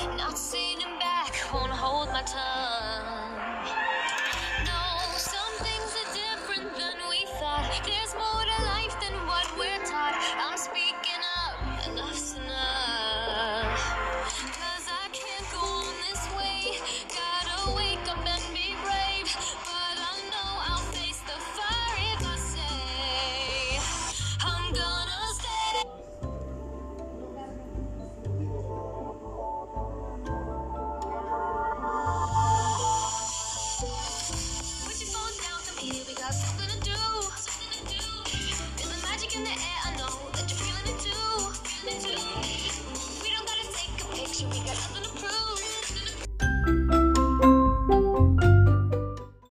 Not sitting back, won't hold my tongue. in the air, I know that you're feeling it too. Feeling it too. We don't gotta take a picture, we got other.